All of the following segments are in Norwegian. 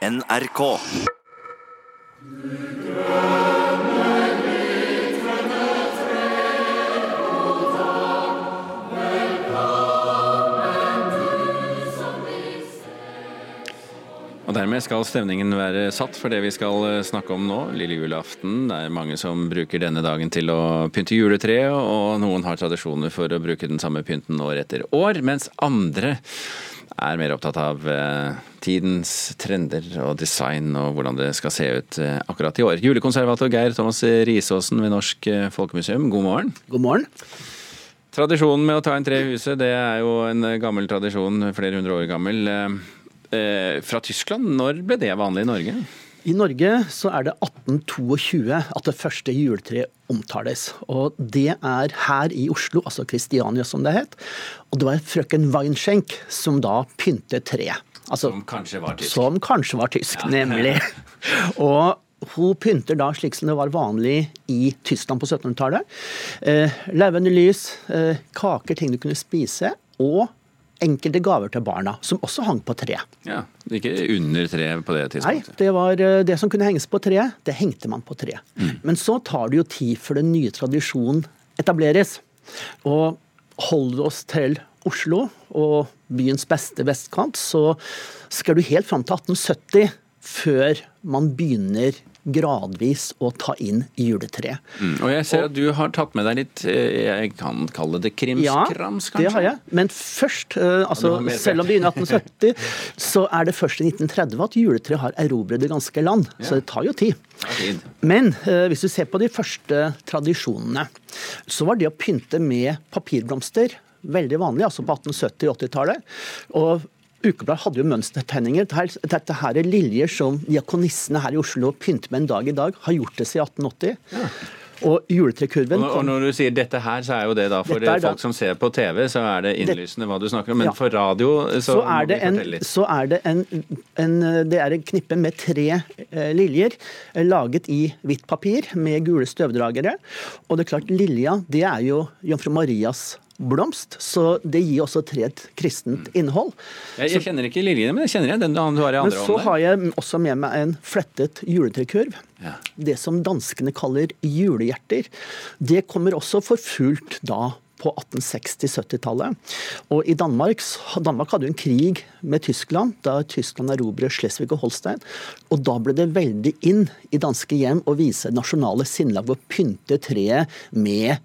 NRK. Og Dermed skal stemningen være satt for det vi skal eh, snakke om nå, lille julaften. Det er mange som bruker denne dagen til å pynte juletreet, og noen har tradisjoner for å bruke den samme pynten år etter år, mens andre er mer opptatt av eh, tidens trender og design og hvordan det skal se ut eh, akkurat i år. Julekonservator Geir Thomas Risaasen ved Norsk eh, Folkemuseum, god morgen. God morgen. Tradisjonen med å ta en tre i huset, det er jo en gammel tradisjon, flere hundre år gammel. Fra Tyskland, når ble det vanlig i Norge? I Norge så er det 1822 at det første juletreet omtales. Og det er her i Oslo, altså Kristiania som det het. Og det var frøken Weinschenk som da pyntet treet. Altså, Som kanskje var tysk. Som kanskje var tysk, nemlig. Og hun pynter da slik som det var vanlig i Tyskland på 1700-tallet. Eh, Levende lys, eh, kaker, ting du kunne spise, og enkelte gaver til barna, som også hang på tre. Ja, Ikke under treet på det tidspunktet? Nei, det var eh, det som kunne henges på treet, det hengte man på treet. Men så tar det jo tid før den nye tradisjonen etableres. Og holder oss til Oslo og byens beste vestkant, så skal du helt fram til 1870 før man begynner gradvis å ta inn juletreet. Mm. Og jeg ser at du har tatt med deg litt, eh, jeg kan kalle det krimskrams, kanskje? det har jeg. Men først, eh, altså, selv om det begynner i 1870, så er det først i 1930 at juletreet har erobret det ganske land. Så det tar jo tid. Ja. Men eh, hvis du ser på de første tradisjonene, så var det å pynte med papirblomster veldig vanlig, altså på 1870- og 80-tallet. Og Ukebladet hadde jo mønstertegninger. Dette, her er liljer som diakonissene her i Oslo pynter med en dag i dag. Har gjort det siden 1880. Og juletrekurven Og, og når du sier dette her, så er jo det da for er da- folk som ser på TV, så er det innlysende hva du snakker om. Men Ja. for radio så, så er det vi en, fortelle litt. så er det en, en det er en knippe med tre eh, liljer eh, laget i hvitt papir med gule støvdragere. Og det er klart, lilja det er jo jomfru Marias blomst, så det gir også tre et kristent innhold. Jeg, jeg kjenner ikke liljene, men jeg kjenner igjen den du har i Men andre så hånden. har jeg også med meg en flettet juletrekurv. Ja. Det som danskene kaller julehjerter. Det kommer også for fullt da på 1860-70-tallet. Og i Danmark, Danmark hadde jo en krig med Tyskland da Tyskland erobret Slesvig og Holstein. Og da ble det veldig inn i danske hjem å vise nasjonale sinnelag å pynte treet med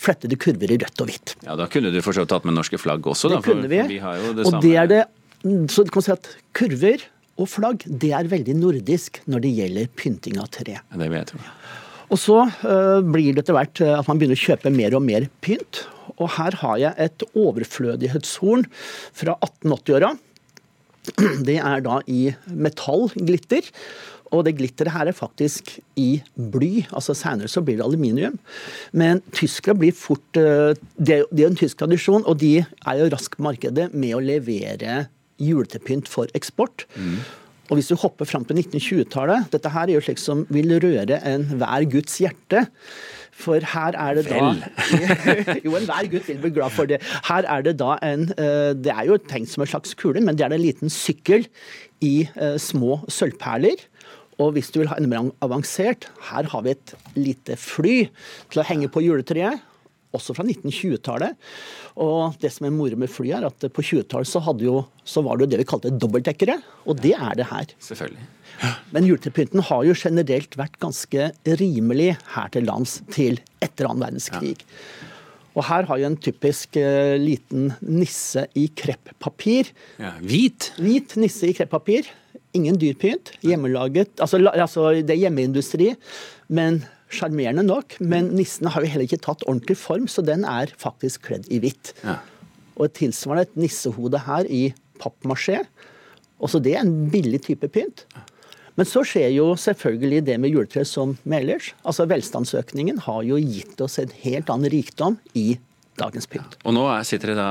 flettede kurver i rødt og hvitt. Ja, Da kunne du for så vidt tatt med norske flagg også, da. Det kunne vi. vi har jo det og samme. det er det, så du kan si at kurver og flagg det er veldig nordisk når det gjelder pynting av tre. Ja, det vil jeg tro. Og så uh, blir det etter hvert øh, at man begynner å kjøpe mer og mer pynt. Og her har jeg et overflødighetshorn fra 1880-åra. Det er da i metallglitter. Og det glitteret her er faktisk i bly. altså Senere så blir det aluminium. Men tyskere blir fort øh, Det er jo en tysk tradisjon, og de er jo raskt på markedet med å levere juletepynt for eksport. Og hvis du hopper fram til 1920-tallet Dette her er jo slik som vil røre enhver Guds hjerte. For her er det da Jo, enhver gutt vil bli glad for det. Her er det da en eh, Det er jo tenkt som en slags kule, men det er en liten sykkel i eh, små sølvperler. Og hvis du vil ha enda mer avansert, her har vi et lite fly til å henge på juletreet. Også fra 1920-tallet. Og det som er moro med fly, er at på 20-tallet så, så var det jo det vi kalte dobbeltdekkere. Og det er det her. Selvfølgelig. Men juletrepynten har jo generelt vært ganske rimelig her til lands til etter annen verdenskrig. Og her har vi en typisk eh, liten nisse i kreppapir. Ja, hvit. Hvit nisse i kreppapir. Ingen dyr pynt. Hjemmelaget. Altså, altså det er hjemmeindustri, men sjarmerende nok. Men nissen har jo heller ikke tatt ordentlig form, så den er faktisk kledd i hvitt. Ja. Og et tilsvarende et nissehode her i pappmasjé. Også det er en billig type pynt. Men så skjer jo selvfølgelig det med juletre som med ellers. Altså Velstandsøkningen har jo gitt oss en helt annen rikdom i dagens pynt. Og nå er- sitter det da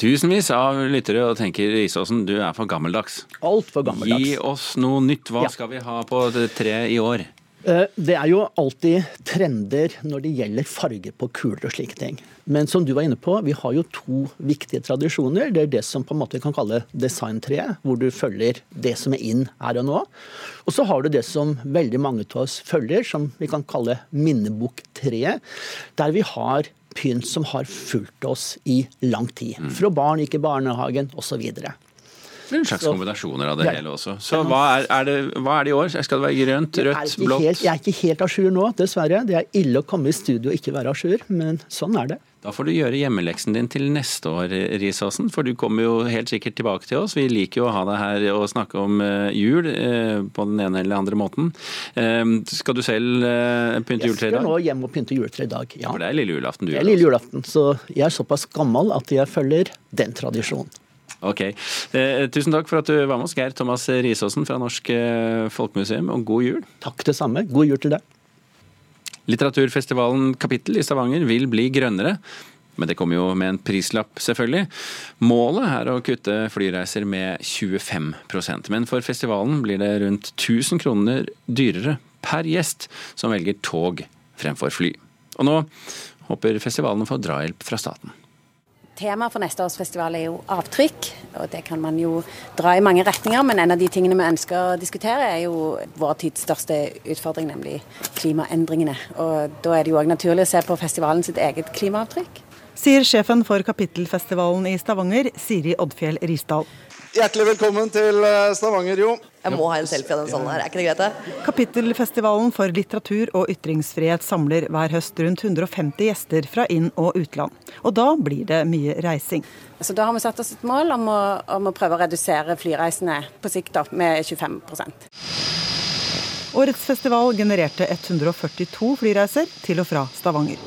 tusenvis av lyttere og tenker Risåsen, du er for gammeldags. Altfor gammeldags. Gi oss noe nytt. Hva Ja. skal vi ha på treet i år? Eh, det er jo alltid trender når det gjelder farger på kuler og slike ting. Men som du var inne på, vi har jo to viktige tradisjoner. Det er det som på en måte vi kan kalle designtreet, hvor du følger det som er inn her og nå. Og så har du det som veldig mange av oss følger, som vi kan kalle minneboktreet. Der vi har pynt som har fulgt oss i lang tid. Fra barn gikk i barnehagen osv. Det en slags så, kombinasjoner av det ja. hele også. Så hva er, er, det, hva er, det, i år? Skal det være grønt, rødt, blått? Helt, jeg er ikke helt à jour nå, dessverre. Det er ille å komme i studio og ikke være à jour, men sånn er det. Da får du gjøre hjemmeleksen din til neste år, Risåsen. For du kommer jo helt sikkert tilbake til oss. Vi liker jo å ha deg her og snakke om uh, jul uh, på den ene eller andre måten. Uh, skal du selv pynte juletre i dag? Jeg skal nå hjem og pynte juletre i dag, ja. For det er lille julaften du gjør? Det er lille julaften, så jeg er såpass gammel at jeg følger den tradisjonen. Ok. Eh, tusen takk for at du var med oss, Geir Thomas Risaasen fra Norsk eh, Folkemuseum, og god jul. Takk det samme. God jul til deg. Litteraturfestivalen Kapittel i Stavanger vil bli grønnere. Men det kommer jo med en prislapp, selvfølgelig. Målet er å kutte flyreiser med 25% Men for festivalen blir det rundt 1000 kroner dyrere per gjest som velger tog fremfor fly. Og nå håper festivalen å få drahjelp fra staten. Temaet for neste års festival er jo avtrykk, og det kan man jo dra i mange retninger. Men en av de tingene vi ønsker å diskutere, er jo vår tids største utfordring, nemlig klimaendringene. Og da er det jo òg naturlig å se på festivalen sitt eget klimaavtrykk. Sier sjefen for Kapittelfestivalen i Stavanger, Siri Oddfjell Risdal. Hjertelig velkommen til eh, Stavanger, jo. Jeg må ha en selfie av den salen her, er ikke det greit? det? Kapittelfestivalen for litteratur og ytringsfrihet samler hver høst rundt 150 gjester fra inn- og utland. Og da blir det mye reising. Så Da har vi satt oss et mål om å, om å prøve å redusere flyreisene på sikt da, med 25 Årets festival genererte 142 flyreiser til og fra Stavanger.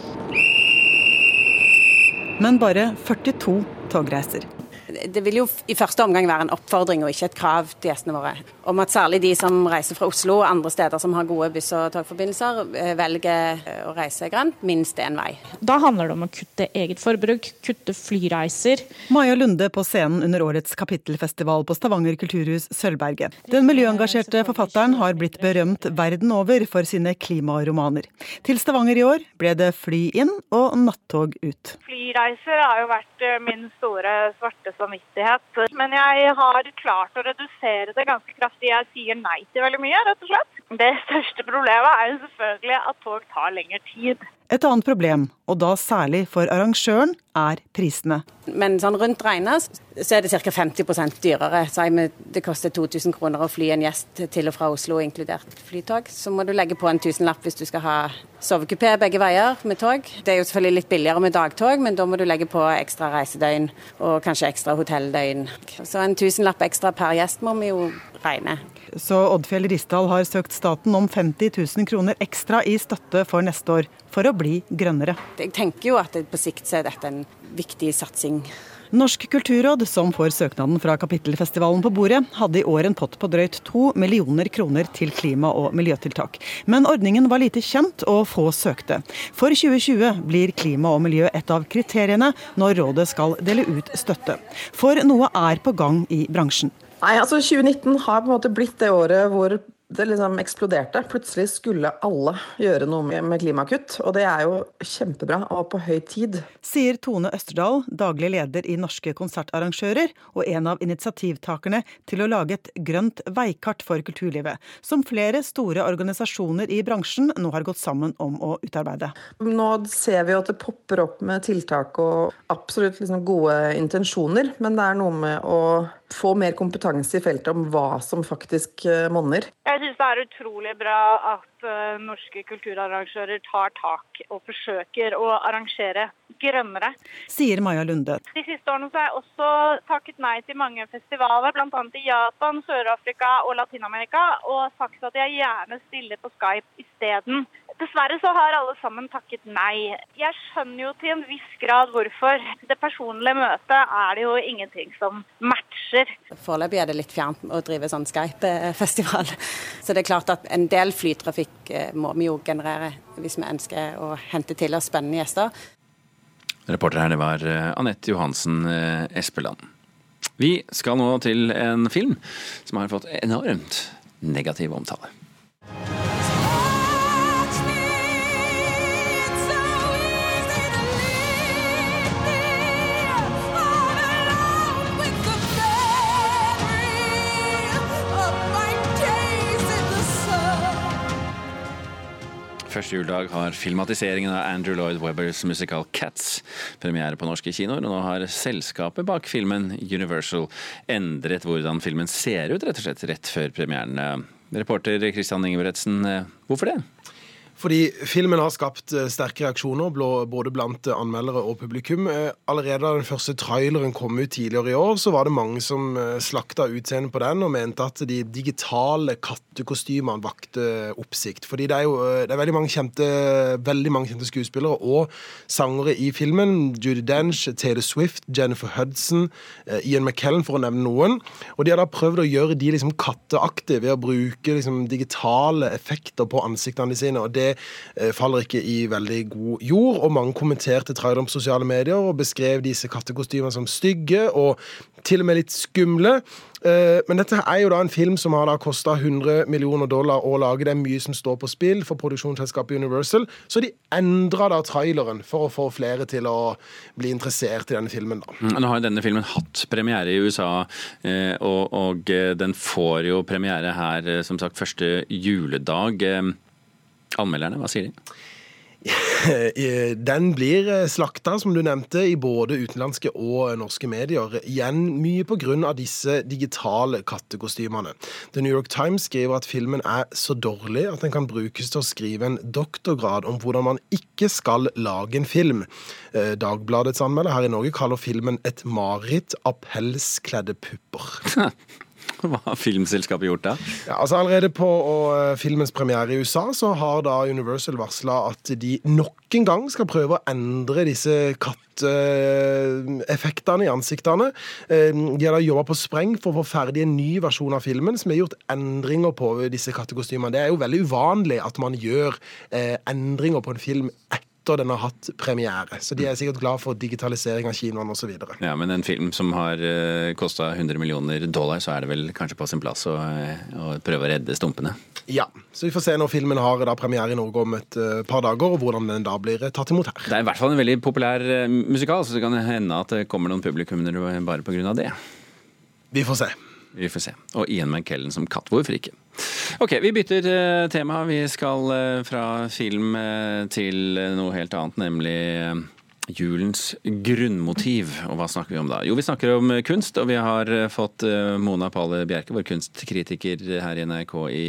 Men bare 42 togreiser det vil jo i første omgang være en oppfordring og ikke et krav til gjestene våre. Om at særlig de som reiser fra Oslo og andre steder som har gode buss- og togforbindelser, eh, velger eh, å reise grønt minst én vei. Da handler det om å kutte eget forbruk, kutte flyreiser. Maja Lunde på scenen under årets kapittelfestival på Stavanger kulturhus Sølvberget. Den miljøengasjerte forfatteren har blitt berømt verden over for sine klimaromaner. Til Stavanger i år ble det fly inn og nattog ut. Flyreiser har jo vært eh, min store svarte samvittighet. Men jeg har klart å redusere det ganske kraftig. Jeg sier nei til veldig mye, rett og slett. Det største problemet er jo selvfølgelig at tog tar lengre tid. Et annet problem, og da særlig for arrangøren, er prisene. Men sånn rundt regnet så er det ca. 50% dyrere. Det koster 2000 kroner å fly en gjest til og fra Oslo, inkludert flytog. Så må du legge på en tusenlapp hvis du skal ha sovekupé begge veier med tog. Det er jo selvfølgelig litt billigere med dagtog, men da må du legge på ekstra reisedøgn og kanskje ekstra hotelldøgn. Så en tusenlapp ekstra per gjest må vi jo regne. Så Oddfjell Risdal har søkt staten om 50 000 kroner ekstra i støtte for neste år, for å bli grønnere. Jeg tenker jo at på sikt er dette en viktig satsing. Norsk kulturråd, som får søknaden fra Kapittelfestivalen på bordet, hadde i år en pott på drøyt to millioner kroner til klima- og miljøtiltak. Men ordningen var lite kjent, og få søkte. For 2020 blir klima og miljø et av kriteriene når rådet skal dele ut støtte. For noe er på gang i bransjen. Nei, altså 2019 har på en måte blitt det året hvor det liksom eksploderte. Plutselig skulle alle gjøre noe med klimakutt, og det er jo kjempebra og på høy tid. Sier Tone Østerdal, daglig leder i Norske konsertarrangører, og en av initiativtakerne til å lage et grønt veikart for kulturlivet, som flere store organisasjoner i bransjen nå har gått sammen om å utarbeide. Nå ser vi at det popper opp med tiltak og absolutt liksom gode intensjoner, men det er noe med å få mer kompetanse i feltet om hva som faktisk eh, monner. Jeg syns det er utrolig bra at uh, norske kulturarrangører tar tak og forsøker å arrangere grønnere. Sier Maja Lunde. De siste årene har jeg også takket nei til mange festivaler, bl.a. i Japan, Sør-Afrika og Latin-Amerika, og sagt at jeg gjerne stiller på Skype isteden. Dessverre så har alle sammen takket nei. Jeg skjønner jo til en viss grad hvorfor. Det personlige møtet er det jo ingenting som matcher. Foreløpig er det litt fjernt å drive sånn Skype-festival. Så det er klart at en del flytrafikk eh, må vi jo generere hvis vi ønsker å hente til oss spennende gjester. Reporter her det var eh, Anette Johansen eh, Espeland. Vi skal nå til en film som har fått enormt negativ omtale. Første juledag har filmatiseringen av Andrew Lloyd Webbers musikal 'Cats' premiere på norske kinoer, og nå har selskapet bak filmen, Universal, endret hvordan filmen ser ut, rett og slett, rett før premieren. Reporter Christian Ingebretsen, hvorfor det? Fordi filmen har skapt eh, sterke reaksjoner både blant eh, anmeldere og publikum. Eh, allerede da den første traileren kom ut tidligere i år, så var det mange som slakta utseendet på den og mente at de digitale kattekostymene vakte oppsikt. Fordi det er jo det er veldig, mange kjente, veldig mange kjente skuespillere og sangere i filmen. Judy Dench, Taylor Swift, Jennifer Hudson, Ian McKellen, for å nevne noen. Og de har da prøvd å gjøre de liksom katteaktige ved å bruke liksom digitale effekter på ansiktene sine. og det Eh, faller ikke i veldig god jord. Og mange kommenterte traileren på sosiale medier og beskrev disse kattekostymene som stygge og til og med litt skumle. Eh, men dette er jo da en film som har da kosta 100 millioner dollar å lage. Det er mye som står på spill for produksjonsselskapet Universal. Så de endra da traileren for å få flere til å bli interessert i denne filmen. da. Mm, nå har jo denne filmen hatt premiere i USA, eh, og den får jo premiere her som sagt første juledag. Anmelderne, hva sier de? Den blir eh, slakta, som du nevnte, i både utenlandske og norske medier. Igjen mye pga. disse digitale kattekostymene. The New York Times skriver at filmen er så dårlig at den kan brukes til å skrive en doktorgrad om hvordan man ikke skal lage en film. Eh, Dagbladets anmelder her i Norge kaller filmen et mareritt av pelskledde pupper. Hva har filmselskapet gjort da? Ja, altså Allerede på uh, filmens premiere i USA så har da Universal varsla at de nok en gang skal prøve å endre disse katteffektene i ansiktene. Uh, de har da jobba på spreng for å få ferdig en ny versjon av filmen som har gjort endringer på disse kattekostymene. Det er jo veldig uvanlig at man gjør uh, endringer på en film etter etter den har hatt premiere. Så de er sikkert glad for digitalisering av kinoene osv. Ja, men en film som har uh, eh, kosta 100 millioner dollar, så er det vel kanskje på sin plass å, eh, å prøve å redde stumpene? Ja, så vi får se når filmen har da premiere i Norge om et uh, par dager, og hvordan den da blir tatt imot her. Det er i hvert fall en veldig populær musikal, så det kan hende at det kommer noen publikummere bare pga. det. Vi får se. Vi får se. Og Ian McKellen som katt. Hvorfor ikke? Ok, vi bytter uh, tema. Vi skal uh, fra film uh, til noe helt annet, nemlig julens grunnmotiv. Og hva snakker vi om da? Jo, vi snakker om kunst, og vi har fått Mona Palle Bjerke, vår kunstkritiker her i NRK i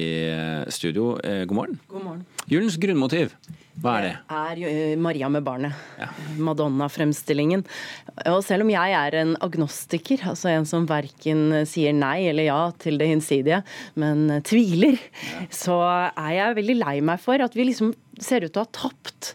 studio. God morgen. God morgen. Julens grunnmotiv. Hva er det? Det er eh, Maria med barnet. Ja. Madonna-fremstillingen. Og selv om jeg er en agnostiker, altså en som verken sier nei eller ja til det hinsidige, men tviler, ja. så er jeg veldig lei meg for at vi liksom ser ut til å ha tapt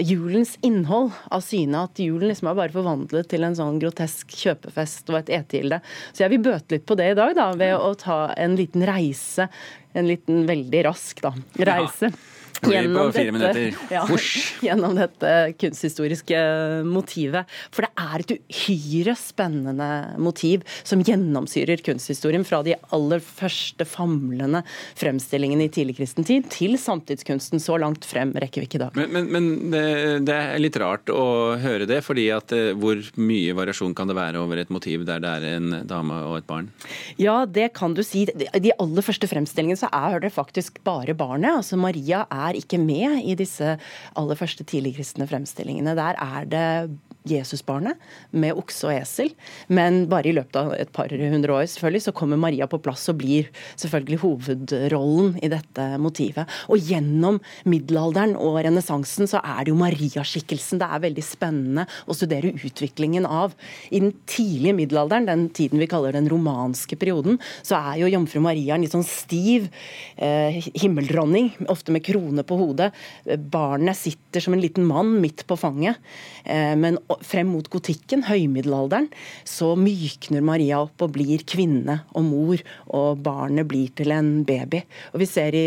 julens innhold av syne. At julen liksom er bare forvandlet til en sånn grotesk kjøpefest og et etegilde. Så jeg vil bøte litt på det i dag, da, ved å ta en liten reise. En liten veldig rask da, reise. Ja gjennom dette, ja, gjennom dette kunsthistoriske motivet. For det er et uhyre spennende motiv som gjennomsyrer kunsthistorien fra de aller første famlende fremstillingene i tidligkristen tid til samtidskunsten. Så langt frem rekker vi ikke i dag. Men, men, men det, det, er litt rart å høre det, fordi at eh, hvor mye variasjon kan det være over et motiv der det er en dame og et barn? Ja, det kan du si. De aller første fremstillingene så er det faktisk bare barnet. Altså Maria er er ikke med i disse aller første tidligkristne fremstillingene. Der er det Jesusbarnet med okse og esel. Men bare i løpet av et par hundre år selvfølgelig, så kommer Maria på plass og blir selvfølgelig hovedrollen i dette motivet. Og gjennom middelalderen og renessansen så er det jo Mariaskikkelsen det er veldig spennende å studere utviklingen av. I den tidlige middelalderen, den tiden vi kaller den romanske perioden, så er jo jomfru Maria en litt sånn stiv eh, himmeldronning, ofte med krone på hodet. Barnet sitter som en liten mann midt på fanget. Eh, men frem mot gotikken, høymiddelalderen, så mykner Maria opp og blir kvinne og mor, og barnet blir til en baby. Og vi ser i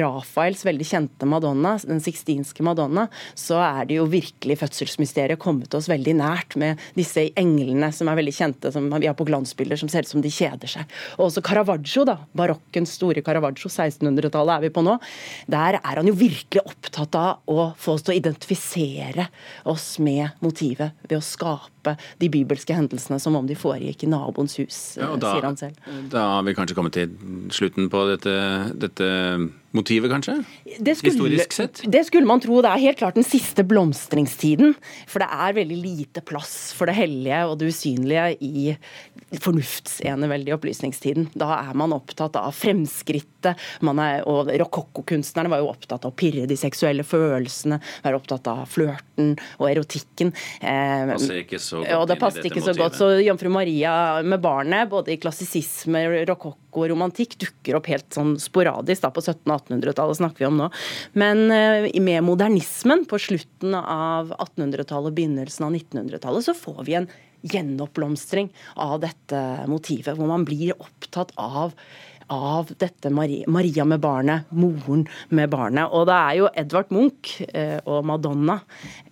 Rafaels veldig kjente Madonna, den sixtinske Madonna, så er det jo virkelig fødselsmysteriet kommet oss veldig nært med disse englene som er veldig kjente, som vi har på glansbilder, som ser ut som de kjeder seg. Og også Caravaggio, da. Barokkens store Caravaggio, 1600-tallet er vi på nå. Der er han jo virkelig opptatt av å få oss til å identifisere oss med motivet livet ved å skape gjenskape de bibelske hendelsene som om de foregikk i naboens hus, Ja, da- sier han selv. Da har vi kanskje kommet til slutten på dette, dette motivet, kanskje? Det skulle, Historisk sett? Det skulle man tro. Det er helt klart den siste blomstringstiden. For det er veldig lite plass for det hellige og det usynlige i fornuftseneveldige opplysningstiden. Da er man opptatt av fremskrittet, man er, og rokokkokunstnerne var jo opptatt av å pirre de seksuelle følelsene, være opptatt av flørten og erotikken. Eh, altså ikke så godt og det passet ikke så godt. Så Jomfru Maria med barnet, både i klassisisme, rokokko og romantikk, dukker opp helt sånn sporadisk. da På 1700- og 1800-tallet snakker vi om nå. Men eh, med modernismen på slutten av 1800-tallet og begynnelsen av 1900-tallet, så får vi en gjenoppblomstring av dette motivet, hvor man blir opptatt av av dette Maria, Maria med barnet, moren med barnet. Og det er jo Edvard Munch eh, og Madonna,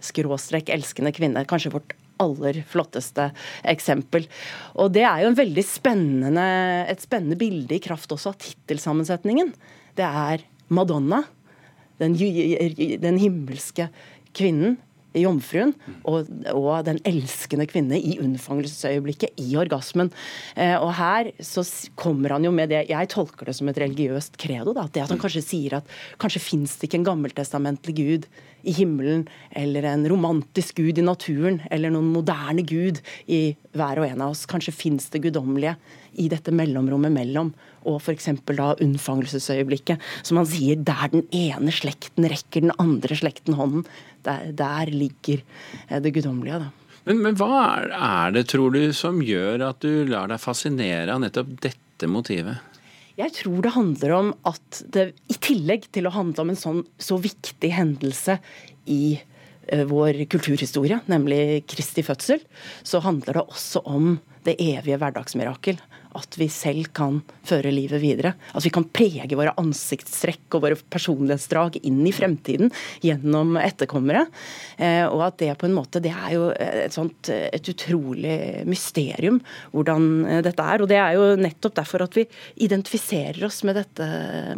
skråstrek elskende kvinne, kanskje vårt aller flotteste eksempel. Og det er jo veldig spennende, et spennende bilde i kraft også av tittelsammensetningen. Det er Madonna, den, den himmelske kvinnen, jomfruen, og, og den elskende kvinne i unnfangelsesøyeblikket, i orgasmen. Eh, og her så kommer han jo med det Jeg tolker det som et religiøst credo. Da, det at han kanskje sier at kanskje fins det ikke en gammeltestamentlig gud i himmelen, eller en romantisk gud i naturen, eller noen moderne gud i hver og en av oss. Kanskje fins det guddommelige i dette mellomrommet mellom og f.eks. da unnfangelsesøyeblikket. Som han sier, der den ene slekten rekker den andre slekten hånden, der, der ligger eh, det guddommelige. da. Men, men hva er, er det, tror du, som gjør at du lar deg fascinere av nettopp dette motivet? Jeg tror det handler om at det, i tillegg til å handle om en sånn så viktig hendelse i eh, vår kulturhistorie, nemlig Kristi fødsel, så handler det også om det evige hverdagsmirakel. At vi selv kan føre livet videre. At vi kan prege våre ansiktstrekk og våre personlighetsdrag inn i fremtiden gjennom etterkommere. Eh, og at det på en måte Det er jo et sånt et utrolig mysterium hvordan eh, dette er. Og det er jo nettopp derfor at vi identifiserer oss med dette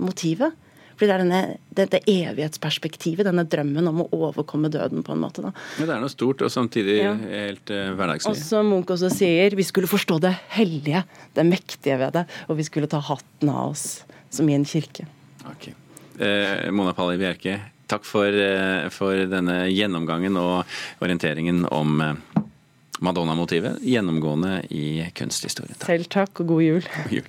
motivet. Fordi det er denne, dette evighetsperspektivet, denne drømmen om å overkomme døden, på en måte. da. Men det er noe stort og samtidig Ja. helt eh, Og som Munch også sier, vi skulle forstå det hellige, det mektige ved det. Og vi skulle ta hatten av oss, som i en kirke. Ok. Eh, Mona Palli Bjerke, takk for, eh, for denne gjennomgangen og orienteringen om eh, Madonna-motivet, gjennomgående i kunsthistorien. Selv takk, og god jul. God jul.